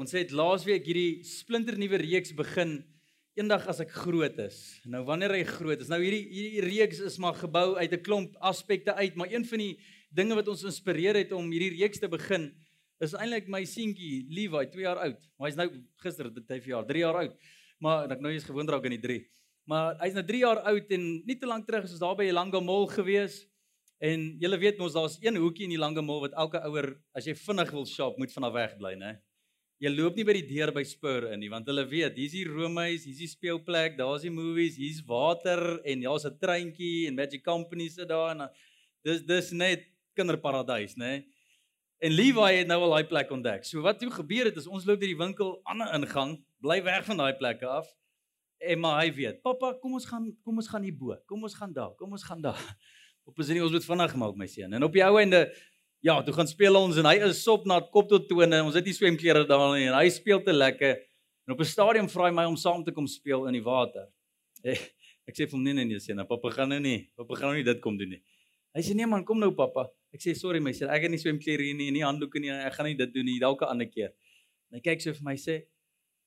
Ons het laasweek hierdie splinternuwe reeks begin eendag as ek groot is. Nou wanneer hy groot is. Nou hierdie hierdie reeks is maar gebou uit 'n klomp aspekte uit, maar een van die dinge wat ons inspireer het om hierdie reeks te begin is eintlik my seentjie Levi, 2 jaar oud. Maar hy's nou gister dit hy vir jaar 3 jaar oud. Maar ek nou eens gewoond raak aan die 3. Maar hy's nou 3 jaar oud en nie te lank terug is ons daar by Elanga Mall gewees. En julle weet mos daar's een hoekie in die Elanga Mall wat elke ouer as jy vinnig wil shop moet vanaf weg bly, né? Jy loop nie by die deur by Spur in nie, want hulle weet, hier's die roomhuis, hier's die speelplek, daar's die movies, hier's water en daar's 'n treintjie en Magic Company sit daar en dis dis net kinderparadys, né? En Levi het nou al daai plek ontdek. So wat toe gebeur het is ons loop deur die winkel ander ingang, bly weg van daai plekke af. En maar hy weet, "Pappa, kom ons gaan kom ons gaan hierbo. Kom ons gaan daar. Kom ons gaan daar." Op is nie ons moet vinnig maak my seun. En op die ou einde Ja, toe gaan speel ons en hy is sop na kop tot tone. Ons het nie swemklere daar nie en hy speel te lekker. En op 'n stadium vra hy my om saam te kom speel in die water. Ek, ek sê vir hom nee nee nee, sê nou pappa gaan nou nie. Pappa gaan nou nie dit kom doen nie. Hy sê nee man, kom nou pappa. Ek sê sorry my seun, ek het nie swemklere hier nie, nie handdoeke nie. Ek gaan nie dit doen nie, dalk 'n ander keer. En hy kyk so vir my sê,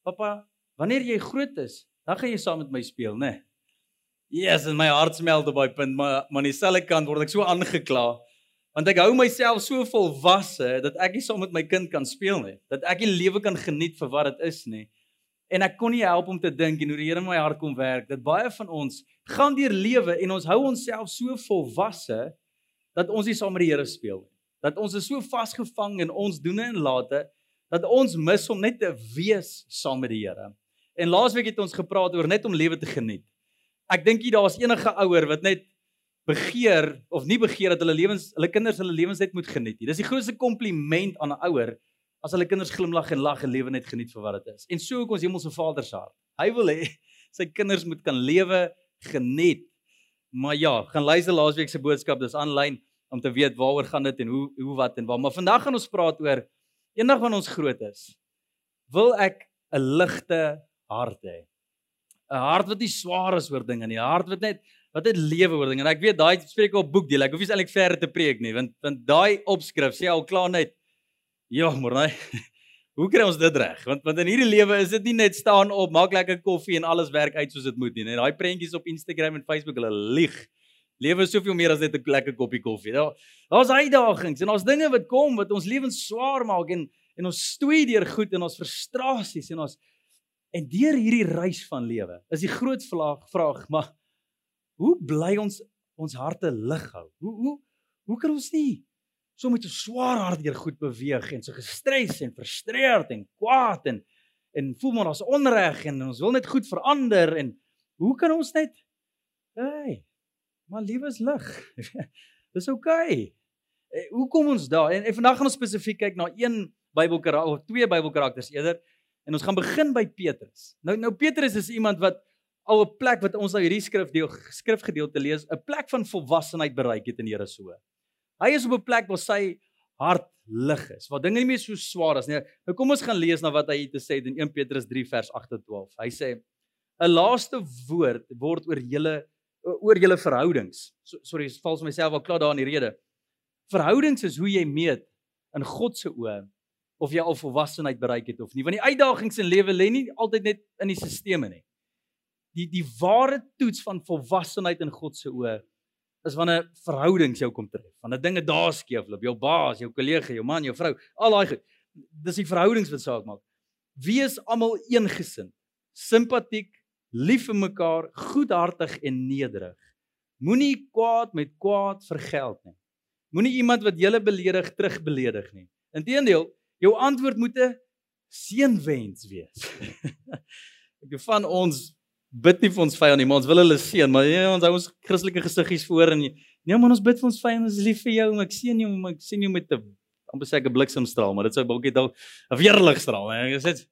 "Pappa, wanneer jy groot is, dan gaan jy saam met my speel, né?" Yes, en my hart smelt op daai punt, maar maar aan dieselfde kant word ek so aangekla want ek hou myself so volwasse dat ek nie saam met my kind kan speel nie, dat ek die lewe kan geniet vir wat dit is nie. En ek kon nie help om te dink en hoe die Here in my hart kom werk dat baie van ons gaan deur lewe en ons hou onsself so volwasse dat ons nie saam met die Here speel nie. Dat ons is so vasgevang in ons doene en late dat ons mis om net te wees saam met die Here. En laasweek het ons gepraat oor net om lewe te geniet. Ek dink nie daar's enige ouer wat net begeer of nie begeer dat hulle lewens hulle kinders hulle lewens net moet geniet nie. Dis die grootste kompliment aan 'n ouer as hulle kinders glimlag en lag en lewe net geniet vir wat dit is. En so ook ons hemelse Vader se hart. Hy wil hê sy kinders moet kan lewe geniet. Maar ja, gaan luister laasweek se boodskap, dis aanlyn om te weet waaroor gaan dit en hoe hoe wat en waar. Maar vandag gaan ons praat oor eendag wanneer ons groot is. Wil ek 'n ligte hart hê? 'n Hart wat nie swaar is oor dinge nie, 'n hart wat net wat dit lewe oor ding en ek weet daai spreek op boekdeel. Ek hoef nie eintlik verder te preek nie, want want daai opskrif sê al klaar net ja, maar nee. Hoe kry ons dit reg? Want want in hierdie lewe is dit nie net staan op, maak lekker koffie en alles werk uit soos dit moet nie. Net daai prentjies op Instagram en Facebook, hulle lieg. Lewe is soveel meer as net 'n lekker koppie koffie. Daar daar's uitdagings en daar's dinge wat kom wat ons lewens swaar maak en en ons stoei deur goed en ons frustrasies en ons en deur hierdie reis van lewe. Is die groot vraag, vraag maar Hoe bly ons ons harte lig hou? Hoe hoe hoe kan ons nie so met 'n swaar hart deur goed beweeg en so gestres en frustreerd en kwaad en en voel maar ons onreg en ons wil net goed verander en hoe kan ons net hey maar liewe is lig. Dis oukei. Okay. Hoe kom ons daar? En, en vandag gaan ons spesifiek kyk na een Bybelkarakter of twee Bybelkarakters eerder en ons gaan begin by Petrus. Nou nou Petrus is iemand wat al 'n plek wat ons nou hierdie skrifdeel skrifgedeelte lees, 'n plek van volwassenheid bereik het in Here se. Hy is op 'n plek waar sy hart lig is, waar dinge nie meer so swaar is nie. Nou kom ons gaan lees na wat hy te sê in 1 Petrus 3 vers 8 tot 12. Hy sê: "’n Laaste woord word oor julle oor julle verhoudings." So, sorry, vals myself al klaar daar in die rede. Verhoudings is hoe jy meet in God se oë of jy al volwassenheid bereik het of nie. Want die uitdagings in lewe lê nie altyd net in die stelsels nie die die ware toets van volwassenheid in God se oë is wanneer verhoudings jou kom tref. Wanneer dinge daar skeefloop, jou baas, jou kollega, jou man, jou vrou, al daai goed. Dis die verhoudings wat saak maak. Wees almal eengesind, simpatiek, lief vir mekaar, goedhartig en nederig. Moenie kwaad met kwaad vergeld nie. Moenie iemand wat julle beledig terugbeledig nie. Inteendeel, jou antwoord moet 'n seënwens wees. Ek van ons bid nie vir ons vyand nie, maar ons wil hulle seën, maar ja, ons hou ons Christelike gesiggies voor en nee man, ons bid vir ons vyand, ons is lief vir jou, maar ek seën jou, ek sien jou met 'n amper sê ek 'n bliksemstraal, maar dit sou dalk dalk 'n weerligstraal. En ek sê,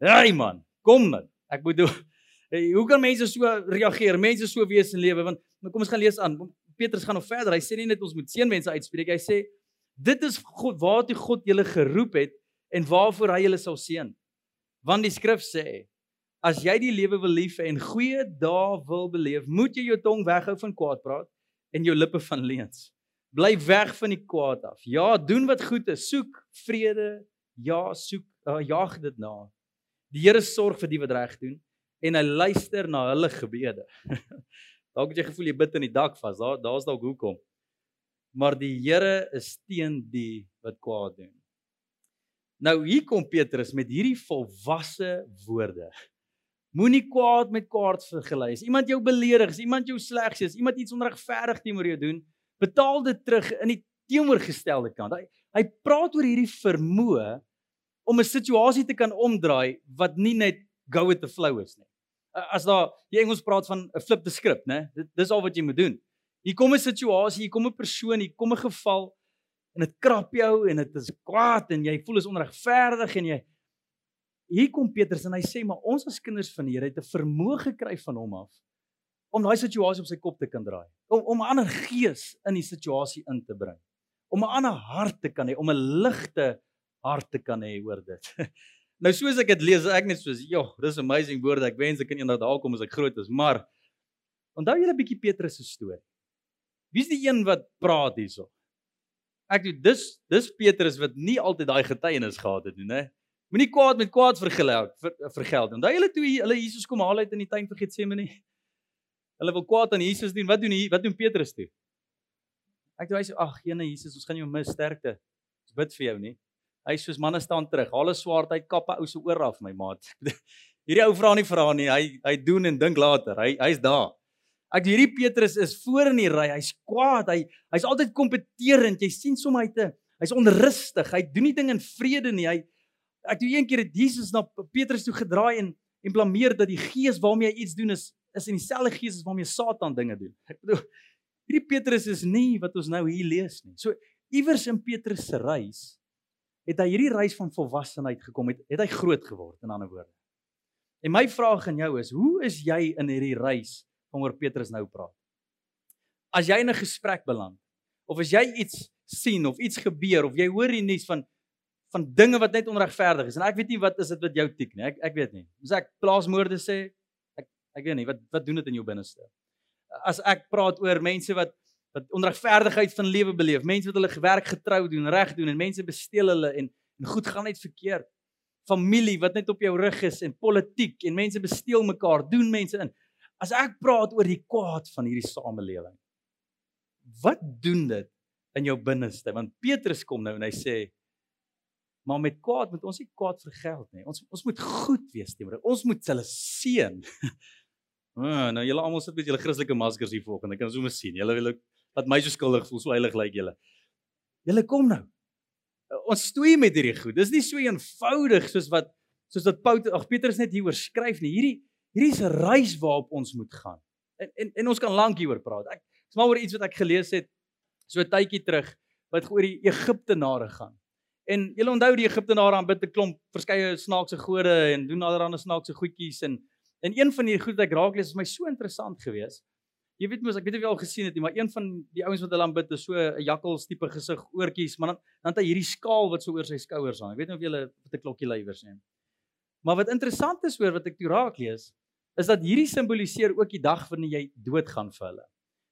"Hey man, kom nou. Ek moet doen hey, hoe kan mense so reageer? Mense so wees in lewe want kom ons gaan lees aan. Petrus gaan nog verder. Hy sê nie net ons moet seën mense uitspreek. Hy sê dit is God waartoe God julle geroep het en waarvoor hy julle sal seën. Want die skrif sê As jy die lewe wil lief hê en goeie dae wil beleef, moet jy jou tong weghou van kwaad praat en jou lippe van leuns. Bly weg van die kwaad af. Ja, doen wat goed is. Soek vrede. Ja, soek uh, jaag dit na. Die Here sorg vir die wat reg doen en hy luister na hulle gebede. dalk het jy gevoel jy bid in die dak vas. Daar daar's dalk hoekom. Maar die Here is teen die wat kwaad doen. Nou hier kom Petrus met hierdie volwasse woorde. Moenie kwaad met kwaad vergely. As iemand jou beledig, as iemand jou sleg sê, as iemand iets onregverdig teenoor jou doen, betaal dit terug in die teenoorgestelde kant. Hy hy praat oor hierdie vermoë om 'n situasie te kan omdraai wat nie net go with the flow is nie. As daar die Engels praat van 'n flip the script, né? Dit dis al wat jy moet doen. Hier kom 'n situasie, hier kom 'n persoon, hier kom 'n geval en dit krap jou en dit is kwaad en jy voel is onregverdig en jy hier kom Petrus en hy sê maar ons as kinders van die Here het 'n vermoë gekry van hom af om daai situasie op sy kop te kan draai. Om om 'n ander gees in die situasie in te bring. Om 'n ander hart te kan hê, om 'n ligte hart te kan hê oor dit. nou soos ek dit lees, ek net soos, "Jo, dis amazing woorde. Ek wens ek kan eendag daar kom as ek groot is." Maar onthou julle 'n bietjie Petrus se storie. Wie's die een wat praat hierso? Ek doen dis dis Petrus wat nie altyd daai getuienis gehad het nie, né? Moenie kwaad met kwaad vergeld ver, vergeld. Onthou julle toe hulle Jesus kom haal uit in die tuin vir Getsemane? Hulle wil kwaad aan Jesus doen. Wat doen hy? Wat doen Petrus toe? Ek toe hy sê ag, Here Jesus, ons gaan jou mis sterkte. Ons bid vir jou, nie? Hy sê soos manne staan terug. Haal 'n swaard uit, kap 'n ou se oor af, my maat. Hierdie ou vra nie vra nie. Hy hy doen en dink later. Hy hy's daar. Ek hierdie Petrus is voor in die ry. Hy's kwaad. Hy hy's altyd kompeterend. Jy sien sommer hy te hy's onrustig. Hy doen nie ding in vrede nie. Hy ek toe een keer het Jesus na Petrus toe gedraai en en blameer dat die gees waarmee hy iets doen is is in dieselfde gees as waarmee Satan dinge doen. Ek bedoel hierdie Petrus is nie wat ons nou hier lees nie. So iewers in Petrus se reis het hy hierdie reis van volwassenheid gekom het, het hy groot geword in ander woorde. En my vraag aan jou is, hoe is jy in hierdie reis van oor Petrus nou praat? As jy in 'n gesprek beland of as jy iets sien of iets gebeur of jy hoor die nuus van van dinge wat net onregverdig is. En ek weet nie wat is dit wat jou tik nie. Ek ek weet nie. As ek plaasmoorde sê, ek ek weet nie wat wat doen dit in jou binneste. As ek praat oor mense wat wat onregverdigheid van lewe beleef, mense wat hulle gewerk getrou doen, reg doen en mense besteel hulle en en goed gaan net verkeerd. Familie wat net op jou rug is en politiek en mense besteel mekaar, doen mense in. As ek praat oor die kwaad van hierdie samelewing. Wat doen dit in jou binneste? Want Petrus kom nou en hy sê Maar met kwaad moet ons nie kwaad vergeld nie. Ons ons moet goed wees teenoor. Ons moet hulle seën. ah, nou julle almal sit met julle Christelike maskers hier volgende. Ek kan sommer sien. Julle wil wat my so skuldig voel, so heilig lyk julle. Julle kom nou. Ons stoei met hierdie goed. Dis nie so eenvoudig soos wat soos wat Paulus ag Petrus net hier oorskryf nie. Hierdie hierdie is 'n reis waarop ons moet gaan. En en en ons kan lank hieroor praat. Ek is maar oor iets wat ek gelees het so 'n tydjie terug wat oor die Egiptenare gaan. En julle onthou die Egiptenare aanbid 'n klomp verskeie snaakse gode en doen allerlei snaakse goedjies en en een van die goed wat ek raak lees is my so interessant geweest. Jy weet mos ek weet of jy al gesien het nie, maar een van die ouens wat hulle aanbid is so 'n jakkals tipe gesig, oortjies, maar dan dan het hy hierdie skaal wat so oor sy skouers hang. Ek weet nie of julle met 'n klokkie luiwers nie. Maar wat interessant is oor wat ek toe raak lees, is dat hierdie simboliseer ook die dag wanneer jy doodgaan vir hulle.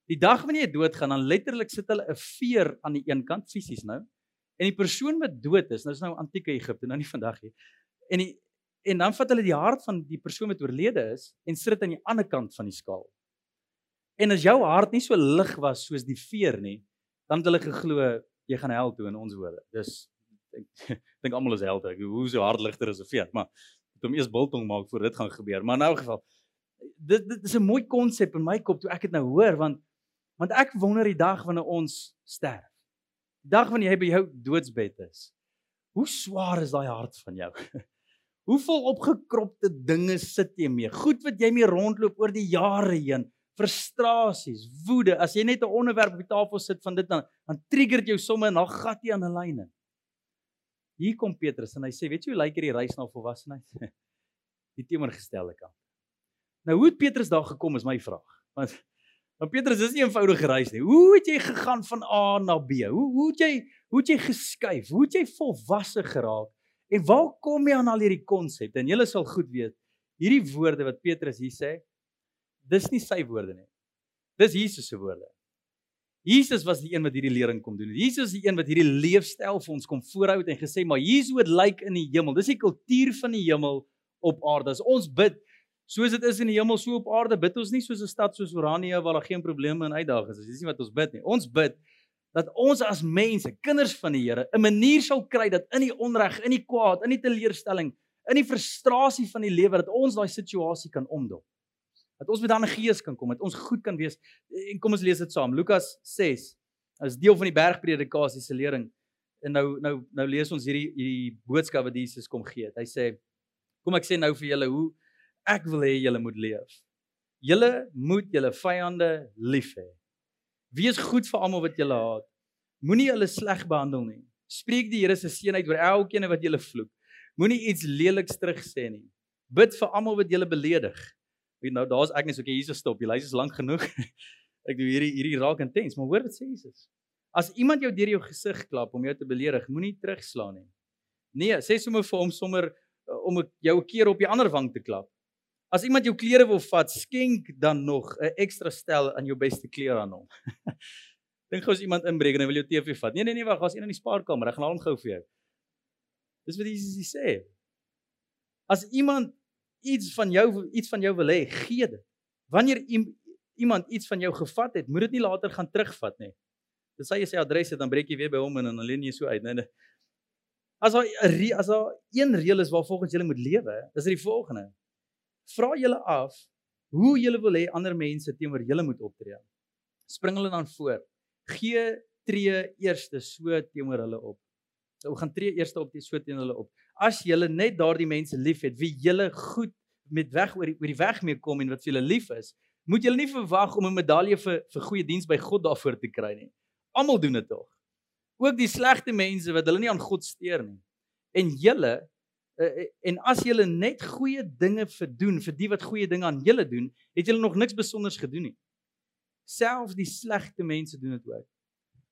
Die dag wanneer jy doodgaan, dan letterlik sit hulle 'n veer aan die een kant fisies nou En die persoon wat dood is, nou is nou antieke Egipte, nou nie vandag nie. En die en dan vat hulle die hart van die persoon wat oorlede is en sit dit aan die ander kant van die skaal. En as jou hart nie so lig was soos die veer nie, dan het hulle geglo jy gaan hel toe in ons woorde. Dis ek dink almal is helde. Hoe so hart ligter as 'n veer, maar moet hom eers biltong maak voor dit gaan gebeur. Maar in elk geval dit dit is 'n mooi konsep in my kop toe ek dit nou hoor want want ek wonder die dag wanneer ons sterf. Die dag wanneer jy by jou doodsbed is. Hoe swaar is daai hart van jou? Hoeveel opgekropte dinge sit jy mee? Goed wat jy mee rondloop oor die jare heen. Frustrasies, woede. As jy net 'n onderwerp op die tafel sit van dit dan dan trigger dit jou sommer en dan gat jy aan 'n lyn in. Hier kom Petrus en hy sê, "Weet jy hoe lyk hierdie reis na volwassenheid?" Die teenoorgestelde kant. Nou hoe het Petrus daar gekom is my vraag. Want want Petrus is nie 'n eenvoudige reis nie. Hoe het jy gegaan van A na B? Hoe hoe het jy hoe het jy geskuif? Hoe het jy volwasse geraak? En waar kom jy aan al hierdie konsepte? En julle sal goed weet, hierdie woorde wat Petrus hier sê, dis nie sy woorde nie. Dis Jesus se woorde. Jesus was die een wat hierdie lering kom doen. Jesus is die een wat hierdie leefstyl vir ons kom voorhou en gesê maar hier is hoe dit lyk in die hemel. Dis die kultuur van die hemel op aarde. As ons bid soos dit is in die hemel so op aarde, bid ons nie soos 'n stad soos Orania waar daar geen probleme en uitdagings is. Dis nie wat ons bid nie. Ons bid dat ons as mense, kinders van die Here, 'n manier sal kry dat in die onreg, in die kwaad, in die teleurstelling, in die frustrasie van die lewe dat ons daai situasie kan omdop dat ons met 'n ander gees kan kom, dat ons goed kan wees. En kom ons lees dit saam. Lukas 6 is deel van die bergpredikasie se lering. En nou nou nou lees ons hierdie hierdie boodskap wat Jesus kom gee. Hy sê kom ek sê nou vir julle hoe ek wil hê julle moet leef. Julle moet julle vyande lief hê. Wees goed vir almal wat julle haat. Moenie hulle sleg behandel nie. Spreek die Here se seën uit oor elkeen wat julle vloek. Moenie iets leliks terugsê nie. Bid vir almal wat julle beledig. Weet nou daar's ek net so okay Jesus stop. Die lys is lank genoeg. ek doen hierdie hierdie raak intens, maar hoor wat sê Jesus? As iemand jou deur jou gesig klap om jou te beledig, moenie terugslaan nie. Nee, sê sommer vir hom sommer uh, om jou keer op die ander wang te klap. As iemand jou klere wil vat, skenk dan nog 'n ekstra stel aan jou beste klere aan hom. Dink gou as iemand inbreek en hy wil jou TV vat. Nee nee nee, wag, daar's een in die spaarkamer. Ek gaan hom gou vir jou. Dis wat Jesus sê. As iemand iets van jou iets van jou wil hê, gee dit. Wanneer iemand iets van jou gevat het, moet dit nie later gaan terugvat nie. Dis sy sy adres het dan breek jy weer by hom en dan alleen jy so uit, nee nee. As daar as daar een reël is waar volgens julle moet lewe, is dit die volgende. Vra julle af hoe julle wil hê ander mense teenoor julle moet optree. Spring hulle dan voor. Gee tree eerste so teenoor hulle op. Ou gaan tree eerste op die so teenoor hulle op as julle net daardie mense liefhet wie julle goed met weg oor die, oor die weg mee kom en wat vir julle lief is, moet julle nie verwag om 'n medalje vir vir goeie diens by God daarvoor te kry nie. Almal doen dit tog. Ook die slegte mense wat hulle nie aan God steur nie. En julle uh, en as julle net goeie dinge verdoen vir die wat goeie dinge aan julle doen, het julle nog niks besonders gedoen nie. Selfs die slegte mense doen dit ook.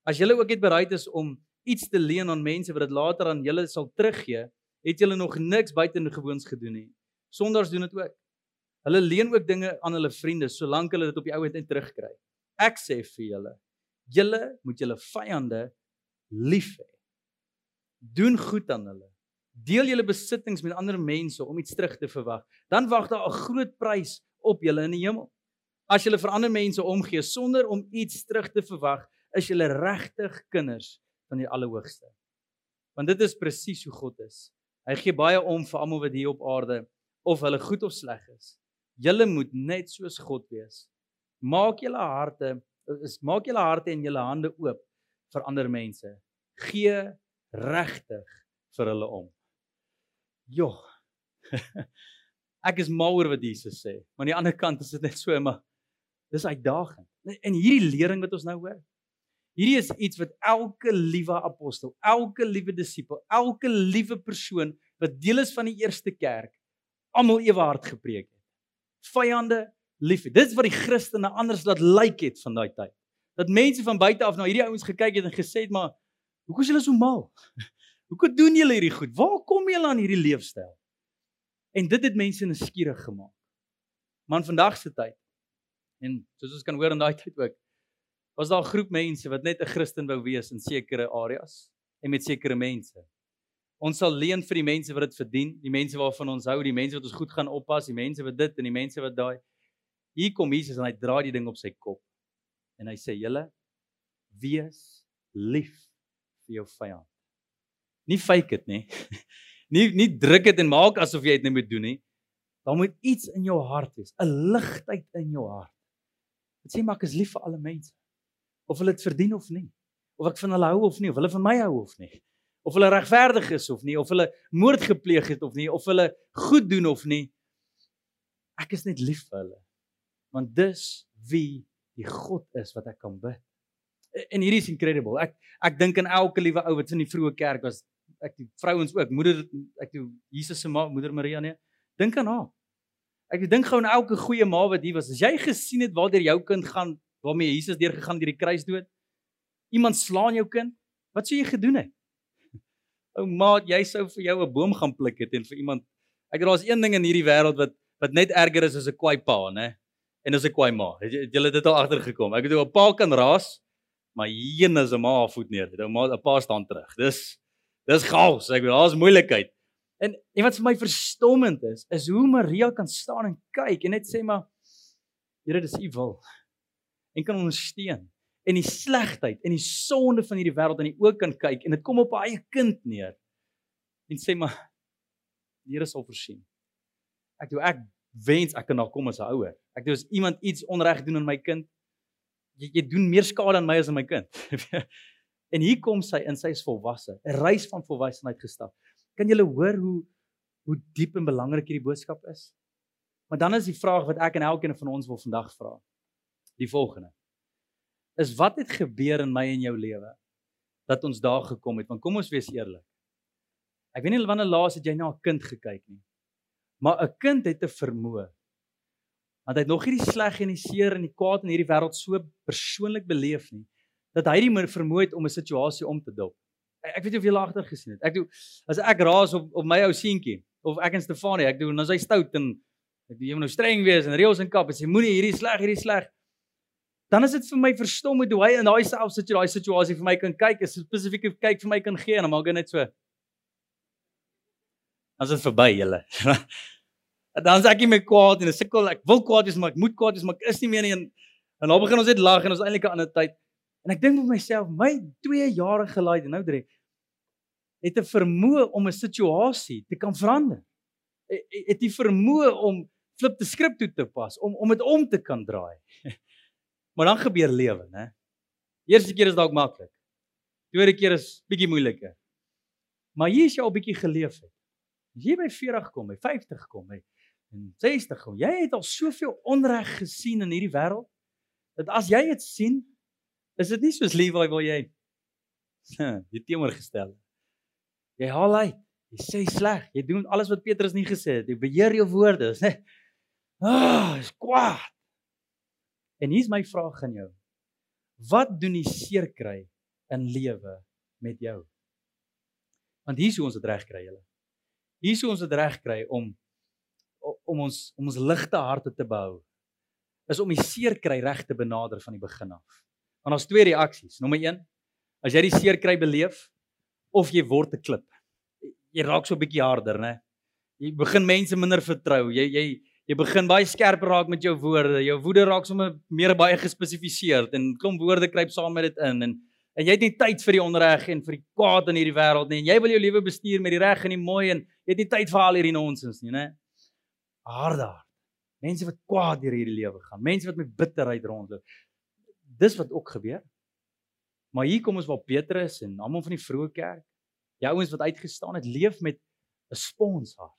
As julle ook net bereid is om iets te leen aan mense wat dit later aan julle sal teruggee, het julle nog niks buitengewoons gedoen nie. Sondaars doen dit ook. Hulle leen ook dinge aan hulle vriende solank hulle dit op die ou end terugkry. Ek sê vir julle, julle moet julle vyande lief hê. Doen goed aan hulle. Deel julle besittings met ander mense om iets terug te verwag. Dan wag daar 'n groot prys op julle in die hemel. As julle vir ander mense omgee sonder om iets terug te verwag, is julle regtig kinders van die Allerhoogste. Want dit is presies hoe God is. Hy gee baie om vir almal wat hier op aarde of hulle goed of sleg is. Julle moet net soos God wees. Maak julle harte is maak julle harte en julle hande oop vir ander mense. Gee regtig vir hulle om. Jo. Ek is mal oor wat Jesus sê, maar aan die ander kant is dit net so maar dis uitdagend. En hierdie lering wat ons nou hoor, Hierdie is iets wat elke liewe apostel, elke liewe disipel, elke liewe persoon wat deel is van die eerste kerk, almal ewe hard gepreek het. Vyande lief. Dit is wat die Christene anders laat lyk like het van daai tyd. Dat mense van buite af na hierdie ouens gekyk het en gesê het, "Maar hoekom is julle so mal? Hoekom doen julle hierdie goed? Waar kom julle aan hierdie leefstyl?" En dit het mense nuuskierig gemaak. Man vandag se tyd. En soos ons kan hoor in daai tyd ook, was daar 'n groep mense wat net 'n Christen wou wees in sekere areas en met sekere mense. Ons sal leen vir die mense wat dit verdien, die mense waarvan ons hou, die mense wat ons goed gaan oppas, die mense wat dit en die mense wat daai. Hier kom Jesus en hy dra die ding op sy kop. En hy sê: "Julle wees lief vir jou vyand." Nie fake dit nie. nie nie druk dit en maak asof jy dit net moet doen nie. Daar moet iets in jou hart wees, 'n ligtheid in jou hart. Dit sê maar ek is lief vir alle mense of hulle dit verdien of nie. Of ek van hulle hou of nie, of hulle van my hou of nie. Of hulle regverdig is of nie, of hulle moord gepleeg het of nie, of hulle goed doen of nie. Ek is net lief vir hulle. Want dis wie die God is wat ek kan bid. En hierdie is incredible. Ek ek dink aan elke liewe ou wat in die vroeë kerk was ek die vrouens ook, moeder ek die Jesus se ma, moeder Maria nee. Dink aan haar. Ek dink gou aan elke goeie ma wat hier was. As jy gesien het waar deur jou kind gaan, waarmee Jesus deur gegaan deur die kruisdood. Iemand slaan jou kind, wat sou jy gedoen het? Ou maat, jy sou vir jou 'n boom gaan pluk het en vir iemand Ek daar's een ding in hierdie wêreld wat wat net erger is as 'n kwaai pa, né? En as 'n kwaai ma. Het julle dit al agtergekom? Ek bedoel 'n pa kan raas, maar hier is 'n ma voet neer. 'n Ma 'n pa staan terug. Dis dis chaos. Ek bedoel daar's moeilikheid. En en wat vir my verstommend is, is hoe Maria kan staan en kyk en net sê maar Here, dis u wil. En kan ondersteun en die slegheid en die sonde van hierdie wêreld in die oë kan kyk en dit kom op haar eie kind neer. En sê maar die Here sal voorsien. Ek doen ek wens ek kan na kom as 'n ouer. Ek doen as iemand iets onreg doen aan my kind, jy, jy doen meer skade aan my as aan my kind. en hier kom sy in sy is volwasse, 'n reis van volwassenheid gestap. Kan julle hoor hoe hoe diep en belangrik hierdie boodskap is? Maar dan is die vraag wat ek en elkeen van ons wil vandag vra. Die volgende. Is wat het gebeur in my en jou lewe dat ons daar gekom het? Want kom ons wees eerlik. Ek weet nie wanneer laas het jy na 'n kind gekyk nie. Maar 'n kind het 'n vermoë. Want hy het nog hierdie sleg en die seer en die kwaad in hierdie wêreld so persoonlik beleef nie dat hy die vermoë het om 'n situasie om te dop. Ek weet nie of jy laagter gesien het. Ek doen as ek raas op op my ou seentjie of ek en Stefanie, ek doen as hy stout en ek doen moet nou streng wees en reëls en kap en sê moenie hierdie sleg, hierdie sleg. Dan is dit vir my verstom hoe hy in daai self sit jy daai situasie vir my kan kyk, 'n spesifieke kyk vir my kan gee en dan maak hy net so. Is dit verby julle. dan sê ek nie meer kwaad en ek sukkel, ek wil kwaad wees maar ek moet kwaad wees maar ek is nie meer nie en en dan begin ons net lag en ons eintlik 'n ander tyd. En ek dink vir myself, my 2 jaar gelede, nou drie, het 'n vermoë om 'n situasie te kan verander. Het die vermoë om flip te skrip toe te pas, om om dit om te kan draai. Maar dan gebeur lewe, né? Eerste keer is dalk maklik. Tweede keer is bietjie moeiliker. Maar hier is jy al bietjie geleef het. As jy by 40 kom, by 50 kom, by en 60 kom, jy het al soveel onreg gesien in hierdie wêreld dat as jy dit sien, Is dit nie soos Levi wil jy die teenoorgestel. Jy haal uit. Jy sê sleg. Jy doen alles wat Petrus nie gesê het. Jy beheer jou woorde, is net Ah, is kwaad. En hier's my vraag aan jou. Wat doen die seer kry in lewe met jou? Want hier's hoe ons dit reg kry, julle. Hier's hoe ons dit reg kry om om ons om ons ligte harte te behou. Is om die seer kry reg te benader van die begin af. Want daar's twee reaksies. Nommer 1, as jy die seer kry beleef of jy word 'n klip. Jy raak so 'n bietjie harder, né? Jy begin mense minder vertrou. Jy jy jy begin baie skerp raak met jou woorde. Jou woede raak sommer meer baie gespesifiseer en klomp woorde kruip saam met dit in en en jy het nie tyd vir die onreg en vir die kwaad in hierdie wêreld nie. En jy wil jou lewe bestuur met die reg en die mooi en jy het nie tyd vir al hierdie nonsens nie, né? Harde. Mense wat kwaad deur hierdie lewe gaan. Mense wat met bitterheid rondloop dis wat ook gebeur. Maar hier kom ons waar Petrus en almal van die vroeë kerk, die ouens wat uitgestaan het, leef met 'n sponshart.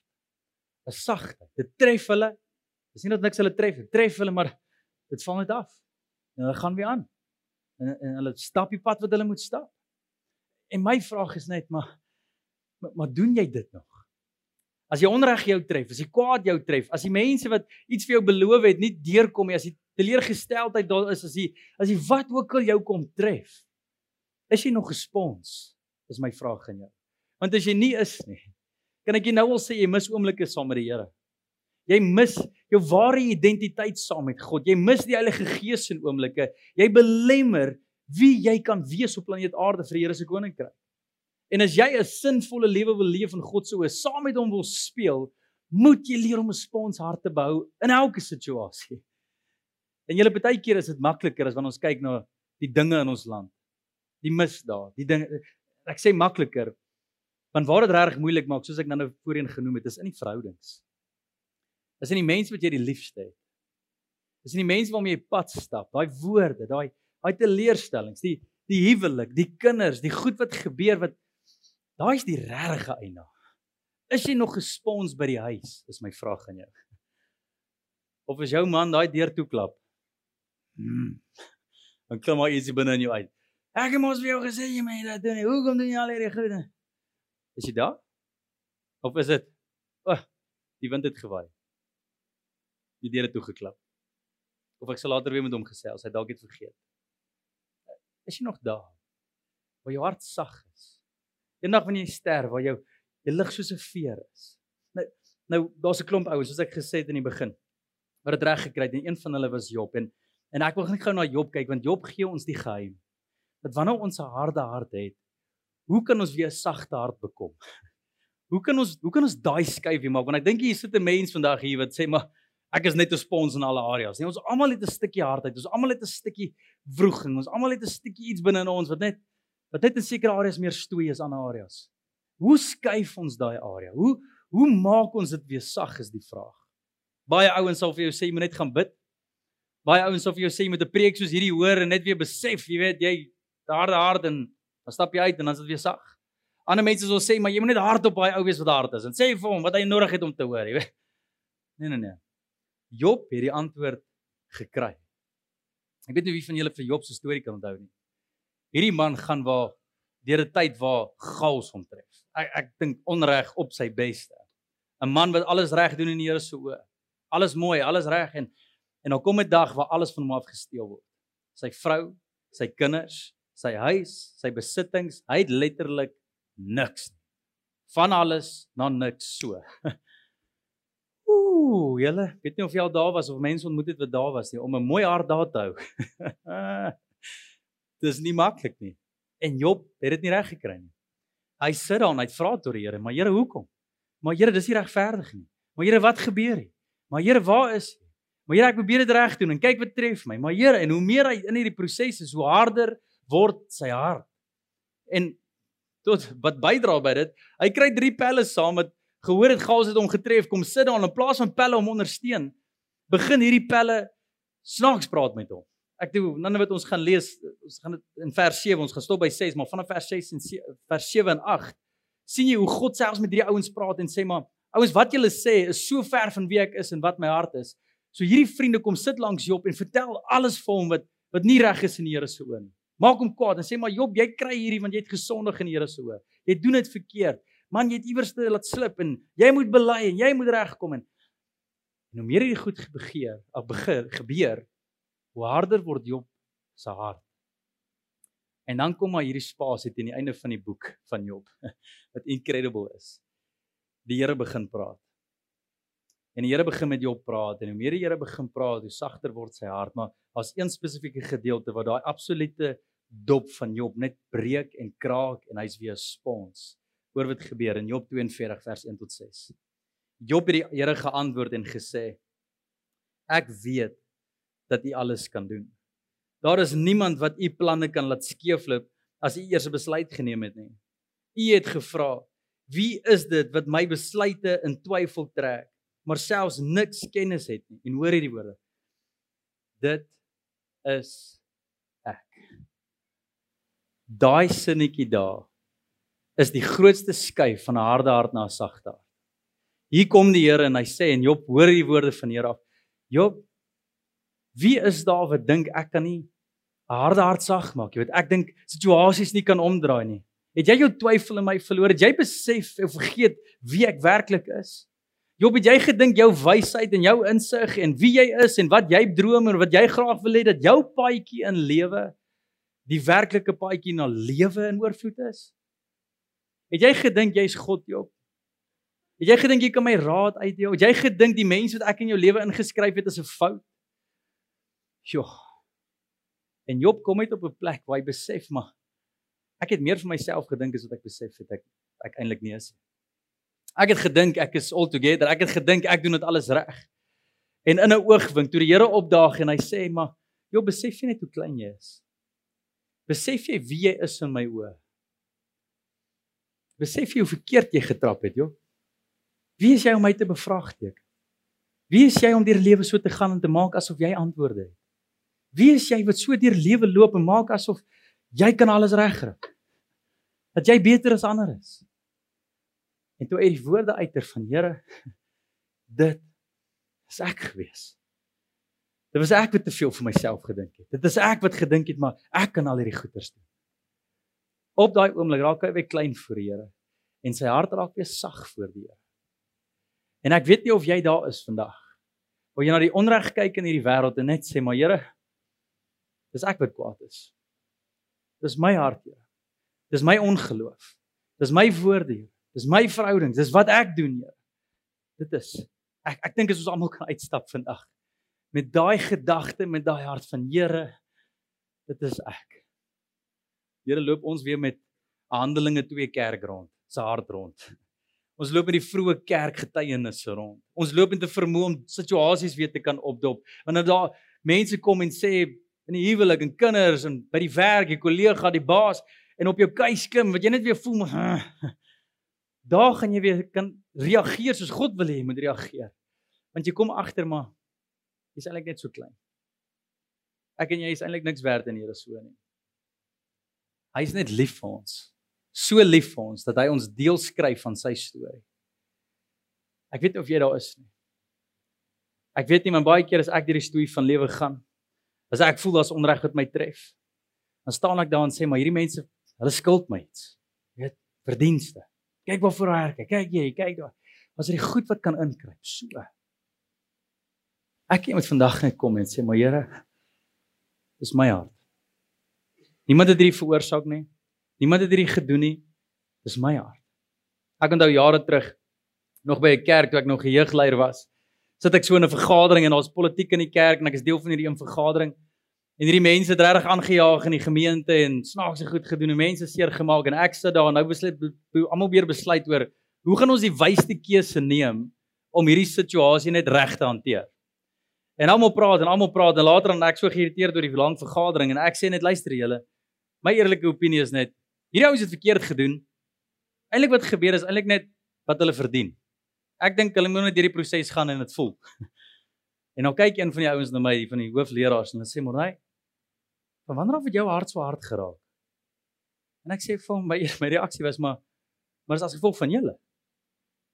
'n Sagtheid. Dit tref hulle. Dis nie dat niks hulle tref, dit tref hulle maar dit val net af. En hulle gaan weer aan. En, en hulle stap die pad wat hulle moet stap. En my vraag is net maar, maar doen jy dit nog? As jy onreg jou tref, as jy kwaad jou tref, as die mense wat iets vir jou beloof het nie deurkom nie, as die teleurgesteldheid daar is as jy as jy wat ook al jou kom tref. Is jy nog gespons? Is my vraag aan jou. Want as jy nie is nie, kan ek jou nou al sê jy mis oomblikke saam met die Here. Jy mis jou ware identiteit saam met God. Jy mis die Heilige Gees in oomblikke. Jy belemmer wie jy kan wees op planeet Aarde vir die Here se koninkryk. En as jy 'n sinvolle lewe wil leef in God se oë, saam met hom wil speel, moet jy leer om 'n spons hart te bou in elke situasie. En julle baie keer is dit makliker as wanneer ons kyk na die dinge in ons land. Die misdaad, die dinge ek sê makliker want waar dit regtig moeilik maak soos ek nou voorheen genoem het, is in die verhoudings. Is in die mense wat jy die liefste het. Is in die mense waarmee jy pad stap, daai woorde, daai daai teleurstellings, die die huwelik, die kinders, die goed wat gebeur wat daai is die regte eina. Is jy nog gespons by die huis? Is my vraag aan jou. Of is jou man daai deur toe klap? Hmm. Dan kom maar ietsie binne in jou uit. Ek het mos vir jou gesê jy moet dit doen. Hoekom doen jy al hierdie goede? Is jy daar? Of is dit o, oh, die wind het gewaai. Die deur het toegeklap. Of ek sal later weer met hom gesels, hy dalk het vergeet. Is jy nog daar? Waar jou hart sag is. Eendag wanneer jy sterf, waar jou jy lig soos 'n veer is. Nou nou daar's 'n klomp ouens soos ek gesê het in die begin wat dit reg gekry het en een van hulle was Job en en ek wil net gou na Job kyk want Job gee ons die geheim dat wanneer ons 'n harde hart het, hoe kan ons weer 'n sagte hart bekom? Hoe kan ons hoe kan ons daai skuifie maak? Want ek dink hier sit 'n mens vandag hier wat sê maar ek is net 'n spons in alle areas. Nee, ons almal het 'n stukkie hardheid. Ons almal het 'n stukkie wroging. Ons almal het 'n stukkie iets binne in ons wat net wat net in sekere areas meer stoei as ander areas. Hoe skuif ons daai area? Hoe hoe maak ons dit weer sag is die vraag. Baie ouens sal vir jou sê jy moet net gaan bid. Baie ouens sal vir jou sê jy moet 'n preek soos hierdie hoor en net weer besef, jy weet, jy harde hart en dan stap jy uit en dan is dit weer sag. Ander mense sal sê, maar jy moet net hard op daai ou wees wat hard is en sê vir hom wat hy nodig het om te hoor, jy weet. Nee nee nee. Job het die antwoord gekry. Ek weet nie wie van julle vir Job se storie kan onthou nie. Hierdie man gaan waar deur 'n tyd waar chaos hom tref. Ek ek dink onreg op sy beste. 'n Man wat alles reg doen in die Here se oë. Alles mooi, alles reg en en dan kom 'n dag waar alles van hom af gesteel word. Sy vrou, sy kinders, sy huis, sy besittings, hy het letterlik niks. Van alles na niks so. Ooh, julle, weet nie of jy al daar was of mense ontmoet het wat daar was nie om 'n mooi hart daar te hou. Dis nie maklik nie. En Job het dit nie reg gekry nie. Hy sit daar en hy vra tot die Here, "Maar Here, hoekom? Maar Here, dis nie regverdig nie. Maar Here, wat gebeur hier? Maar Here, waar is jy? Maar Here, ek probeer dit reg doen en kyk wat tref my. Maar Here, en hoe meer hy in hierdie proses is, hoe harder word sy hart. En tot wat bydra by dit, hy kry drie pelle saam met gehoor het gas het hom getref, kom sit daar in plaas van pelle om ondersteun, begin hierdie pelle snaaks praat met hom. Ek doen nou wat ons gaan lees, ons gaan dit in vers 7, ons gaan stop by 6, maar vanaf vers 6 en 7, vers 7 en 8 sien jy hoe God selfs met hierdie ouens praat en sê maar ouens wat julle sê is so ver van wie ek is en wat my hart is. So hierdie vriende kom sit langs Job en vertel alles vir hom wat wat nie reg is in die Here se oë. Maak hom kwaad en sê maar Job, jy kry hierdie want jy het gesondig in die Here se oë. Jy doen dit verkeerd. Man, jy het iewers te laat slip en jy moet bely en jy moet regkom en en hoe meer hierdie goed begeer, of begin gebeur, hoe harder word Job se hart. En dan kom maar hierdie spasie teen die einde van die boek van Job wat incredible is. Die Here begin praat. En die Here begin met Job praat en hoe meer die Here begin praat, hoe sagter word sy hart, maar daar's een spesifieke gedeelte wat daai absolute dop van Job net breek en kraak en hy's weer 'n spons. Hoor wat gebeur in Job 42 vers 1 tot 6. Job het die Here geantwoord en gesê: Ek weet dat U alles kan doen. Daar is niemand wat U planne kan laat skeefloop as U eers 'n besluit geneem het nie. U het gevra: Wie is dit wat my besluite in twyfel trek, maar selfs niks kennis het nie? En hoor hierdie woorde. Dit is daai sinnetjie daar is die grootste skuif van 'n harde hart na 'n sagte hart. Hier kom die Here en hy sê en Job hoor die woorde van die Here af. Job, wie is daar wat dink ek kan nie 'n harde hart sag maak? Jy weet, ek dink situasies nie kan omdraai nie. Het jy jou twyfel in my verloor? Het jy besef of vergeet wie ek werklik is? Job, het jy gedink jou wysheid en jou insig en wie jy is en wat jy droom en wat jy graag wil hê dat jou paadjie in lewe die werklike paadjie na lewe in oorvloed is? Het jy gedink jy's God, Job? Het jy gedink jy kan my raad uitdeel? Het jy gedink die mense wat ek in jou lewe ingeskryf het is 'n fout? Jo. En Job kom uit op 'n plek waar hy besef maar ek het meer vir myself gedink as wat ek besef het ek ek eintlik nie is. Ek het gedink ek is all together. Ek het gedink ek doen dit alles reg. En in 'n oogwink toe die Here opdaag en hy sê maar Job besef jy net hoe klein jy is. Besef jy wie jy is in my oë? Besef jy hoe verkeerd jy getrap het, joh? Wie is jy om my te bevraagteken? Wie is jy om deur lewe so te gaan en te maak asof jy antwoorde het? Wie is jy wat so deur lewe loop en maak asof jy kan alles regkry? Dat jy beter as ander is? En toe uit die woorde uiter van Here dit is ek gewees. Dit was ek wat te veel vir myself gedink het. Dit is ek wat gedink het maar ek kan al hierdie goeders doen. Op daai oomblik raak hy weer klein voor die Here. en sy hart raak weer sag voor die Here. En ek weet nie of jy daar is vandag. Waar jy na die onreg kyk in hierdie wêreld en net sê, "Maar Here, dis ek wat kwaad is. Dis my hart, Here. Dis my ongeloof. Dis my woorde, Here. Dis my verhoudings. Dis wat ek doen, Here." Dit is ek ek dink as ons almal kan uitstap vandag met daai gedagte, met daai hart van Here, dit is ek. Here loop ons weer met Handelinge 2 kerk rond, se hart rond. Ons loop met die vroeë kerk getuienisse rond. Ons loop met 'n vermoë om situasies weer te kan opdop. Wanneer daar mense kom en sê in die huwelik en kinders en by die werk, die kollega, die baas en op jou keus klim, wat jy net weer voel maar daar gaan jy weer kan reageer soos God wil hê jy moet reageer. Want jy kom agter maar jy's eintlik net so klein. Ek en jy is eintlik niks werd in Here so nie. Hy's net lief vir ons so lief vir ons dat hy ons deel skryf van sy storie. Ek weet nie of jy daar is nie. Ek weet nie maar baie keer as ek deur die storie van lewe gaan, as ek voel daar's onreg wat my tref, dan staan ek daar en sê maar hierdie mense, hulle skuld my iets. Jy weet, verdienste. Kyk wat vir haar, kyk jy, kyk daar. Was dit goed wat kan inkruip? So. Ek moet vandag net kom en sê maar Here, dis my hart. Niemand het hierdie veroorsaak nie. Niemand het hierdie gedoen nie. Dis my hart. Ek onthou jare terug nog by 'n kerk toe ek nog jeugleier was. Sit ek so in 'n vergadering en daar's politiek in die kerk en ek is deel van hierdie een vergadering. En hierdie mense het regtig aangejaag in die gemeente en snaakse goed gedoen en mense seer gemaak en ek sit daar en nou besluit almal weer besluit oor hoe gaan ons die wysste keuse neem om hierdie situasie net reg te hanteer. En almal praat en almal praat en later dan ek so geïrriteerd oor die lang vergadering en ek sê net luister julle. My eerlike opinie is net Hierdie ouens het verkeerd gedoen. Eilik wat gebeur is eilik net wat hulle verdien. Ek dink hulle moet net hierdie proses gaan en dit voel. En dan kyk een van die ouens na my, van die hoofleeraars en hulle sê Morney, "Van wanneer af het jou hart so hard geraak?" En ek sê vir hom, my my reaksie was maar maar is as gevolg van julle.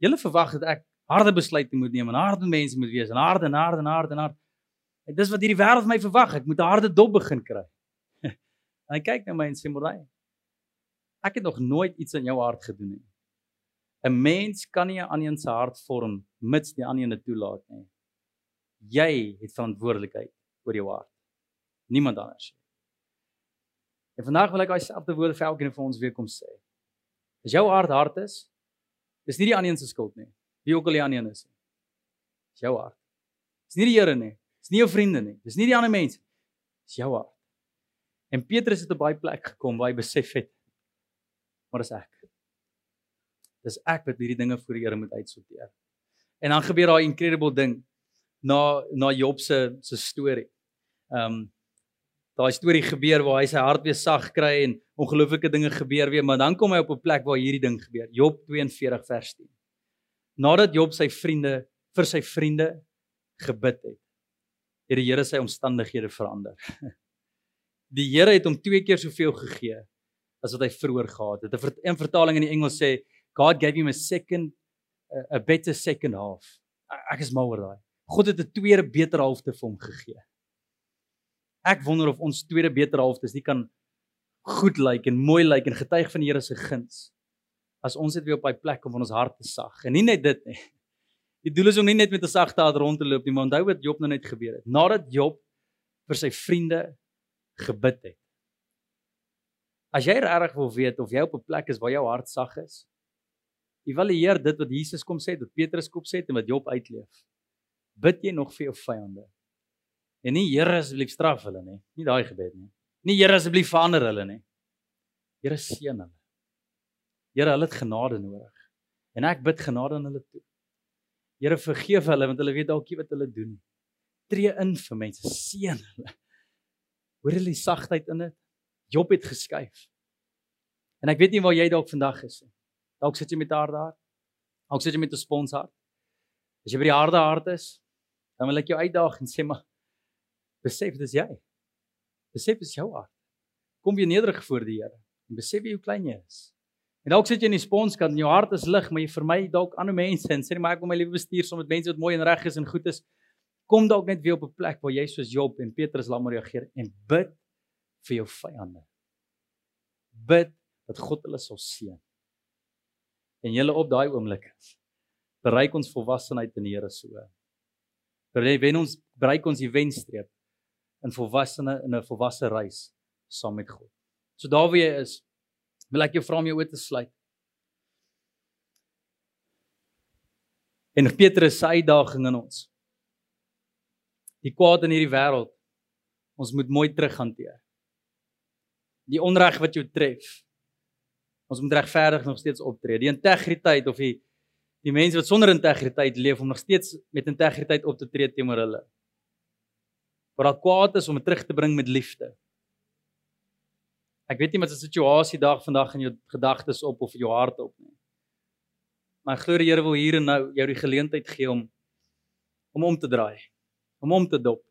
Julle verwag dat ek harde besluite moet neem en harde mense moet wees en harde en harde en harde en harde. En dis wat hierdie wêreld my verwag. Ek moet 'n harde dop begin kry. en hy kyk na my en sê Morney, Ek het nog nooit iets in jou hart gedoen nie. 'n Mens kan nie 'n ander se hart vorm mits die ander dit toelaat nie. Jy het verantwoordelikheid oor jou hart. Niemand anders. En vandag wil ek daai selfde woorde vir elkeen van ons weer kom sê. As jou hart hard is, is nie die ander se skuld nie. Wie ook al die ander is. Dis jou hart. Dis nie die Here nie. Dis nie jou vriende nie. Dis nie die ander mense. Dis jou hart. En Petrus het op baie plek gekom waar hy besef het maar dis ek. Dis ek wat hierdie dinge voor die Here moet uitsorteer. En dan gebeur daai incredible ding na na Job se se storie. Ehm um, daai storie gebeur waar hy sy hart weer sag kry en ongelooflike dinge gebeur weer, maar dan kom hy op 'n plek waar hierdie ding gebeur. Job 42 vers 10. Nadat Job sy vriende vir sy vriende gebid het, het die Here sy omstandighede verander. Die Here het hom twee keer soveel gegee as wat hy vroeër gehad het. 'n vertaling in die Engels sê God gave him a second a better second half. Ek is mal oor daai. God het 'n tweede beter halfte vir hom gegee. Ek wonder of ons tweede beter halftes nie kan goed lyk en mooi lyk en getuig van die Here se guns as ons dit weer op daai plek kom van ons hart te sag. En nie net dit nie. Die doel is om nie net met 'n sagte hart rond te loop nie, maar onthou wat Job nou net gebeur het. Nadat Job vir sy vriende gebid het, As jy regtig wil weet of jy op 'n plek is waar jou hart sag is, evalueer dit wat Jesus kom sê, wat Petrus kom sê en wat Job uitleef. Bid jy nog vir jou vyande? En nie Here asseblief straf hulle nie, nie daai gebed nie. Nie Here asseblief verander hulle nie. Here seën hulle. Here, hulle het genade nodig. En ek bid genade aan hulle toe. Here vergeef hulle want hulle weet dalk nie wat hulle doen nie. Tree in vir mense, seën hulle. Hoor hulle die sagtheid in dit? Job het geskuif. En ek weet nie waar jy dalk vandag is nie. Dalk sit jy met harde hart. Dalk sit jy met 'n spons hart. As jy by die harde hart is, dan wil ek jou uitdaag en sê maar besef dis jy. Besef dis jou hart. Kom weer nederig voor die Here en besef hoe klein jy is. En dalk sit jy in die sponskant en jou hart is lig, maar jy vermy dalk ander mense en sê net maar ek wil my lewe bestuur saam met mense wat mooi en reg is en goed is. Kom dalk net weer op 'n plek waar jy soos Job en Petrus laat maar reageer en bid vir jou vyande. Bid dat God hulle sal seën. En julle op daai oomblik bereik ons volwassenheid in die Here so. Bereik wen ons bereik ons die wenstreep in volwassene in 'n volwasse reis saam met God. So daar waar jy is, wil ek jou vra om jou oë te sluit. En Petrus se uitdaging in ons. Die kwaad in hierdie wêreld. Ons moet mooi terughanteer. Die onreg wat jou tref. Ons moet regverdig nog steeds optree. Die integriteit of die die mense wat sonder integriteit leef om nog steeds met integriteit op te tree teenoor hulle. Wat al kwaad is om dit terug te bring met liefde. Ek weet nie wat se situasie dag vandag in jou gedagtes op of jou hart op nie. Maar ek glo die Here wil hier en nou jou die geleentheid gee om om om te draai, om om te dop.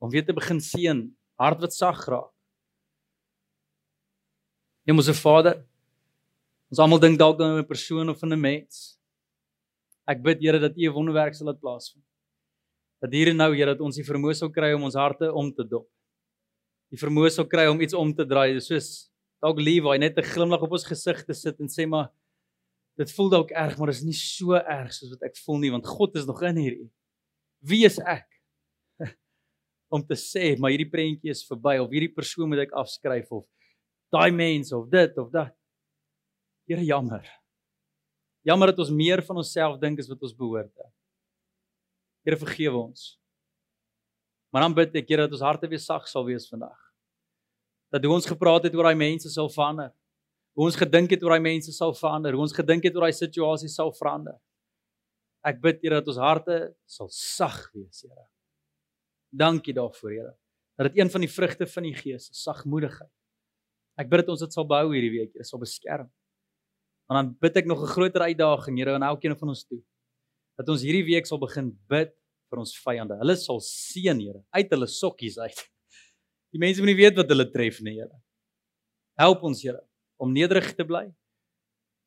Om weer te begin seën, hart wat sag raak. Hemelse Vader, ons almal dink dalk aan 'n persoon of aan 'n mens. Ek bid Here dat U 'n wonderwerk sal laat plaasvind. Dat hier en nou Here dat ons die vermoë sal kry om ons harte om te dop. Die vermoë sal kry om iets om te draai, soos dalk Levi net 'n glimlag op ons gesig te sit en sê maar dit voel dalk erg, maar dit is nie so erg soos wat ek voel nie, want God is nog in hierdie. Wie is ek? om te sê, maar hierdie prentjie is verby of hierdie persoon moet ek afskryf of daai mens of dit of dat. Here jammer. Jammer dat ons meer van onsself dink as wat ons behoort te. Here vergewe ons. Maar dan bid ek Here dat ons harte weer sag sal wees vandag. Dat hoe ons gepraat het oor daai mense sal verander hoe ons gedink het oor daai mense sal verander, hoe ons gedink het oor daai situasie sal verander. Ek bid Here dat ons harte sal sag wees, Here. Dankie daarvoor, Here. Dat dit een van die vrugte van die Gees is, sagmoedigheid. Ek bid dat ons dit sal behou hierdie week, Here, sal beskerm. En dan bid ek nog 'n groter uitdaging, Here, aan elkeen van ons toe. Dat ons hierdie week sal begin bid vir ons vyande. Hulle sal seën, Here, uit hulle sokkies uit. Die mense moet nie weet wat hulle tref nie, Here. Help ons, Here om nederig te bly.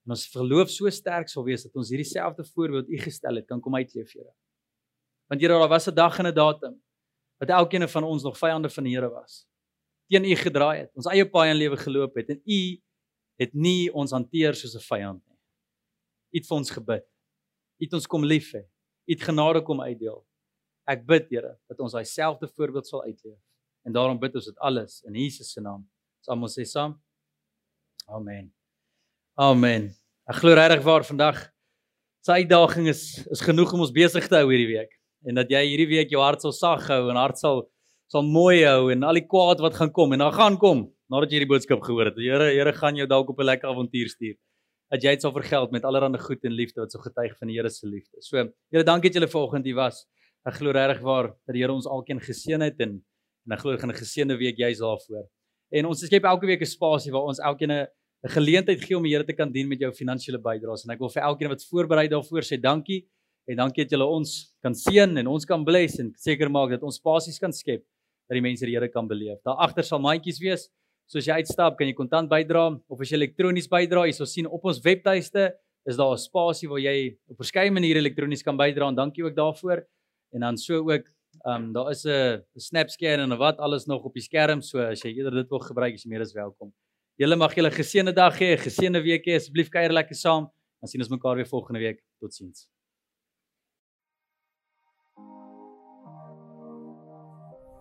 En ons geloof so sterk sal wees dat ons hierdie selfde voorbeeld u gestel het kan kom uitleef, Here. Want Here, daar was 'n dag en 'n datum wat elkeen van ons nog vyande van die Here was. Teen u gedraai het, ons eie paai in lewe geloop het en u het nie ons hanteer soos 'n vyand nie. U het vir ons gebid. U het ons kom lief hê. U het genade kom uitdeel. Ek bid, Here, dat ons daai selfde voorbeeld sal uitleef. En daarom bid ons dit alles in Jesus se naam. Ons sê saam? Amen. Amen. Ek glo regtig waar vandag se uitdaging is is genoeg om ons besig te hou hierdie week en dat jy hierdie week jou hart sal sag hou en hart sal sal mooi hou en al die kwaad wat gaan kom en dan gaan kom nadat jy hierdie boodskap gehoor het. Die Here Here gaan jou dalk op 'n lekker avontuur stuur. Dat jy dit sal vergeld met allerlei goed en liefde wat so getuig van die Here se liefde. So, Here, dankie dat julle vanoggend hier was. Ek glo regtig waar dat die Here ons alkeen geseën het en en ek glo gaan 'n geseënde week jy's daarvoor. En ons skep elke week 'n spasie waar ons elkeen 'n 'n geleentheid gee om die Here te kan dien met jou finansiële bydraes en ek wil vir elkeen wat voorberei daarvoor sê dankie en dankie dat julle ons kan seën en ons kan bless en seker maak dat ons spasies kan skep dat die mense die Here kan beleef. Daar agter sal mandjies wees. So as jy uitstap, kan jy kontant bydra of as jy elektronies bydra, jy sal sien op ons webtuiste is daar 'n spasie waar jy op verskeie maniere elektronies kan bydra en dankie ook daarvoor. En dan so ook Ehm um, daar is 'n snapscan en wat alles nog op die skerm, so as jy eerder dit wil gebruik, is jy meer as welkom. Julle mag julle geseënde dag hê, geseënde week hê, asseblief kuier lekker saam. Dan sien ons mekaar weer volgende week. Totsiens.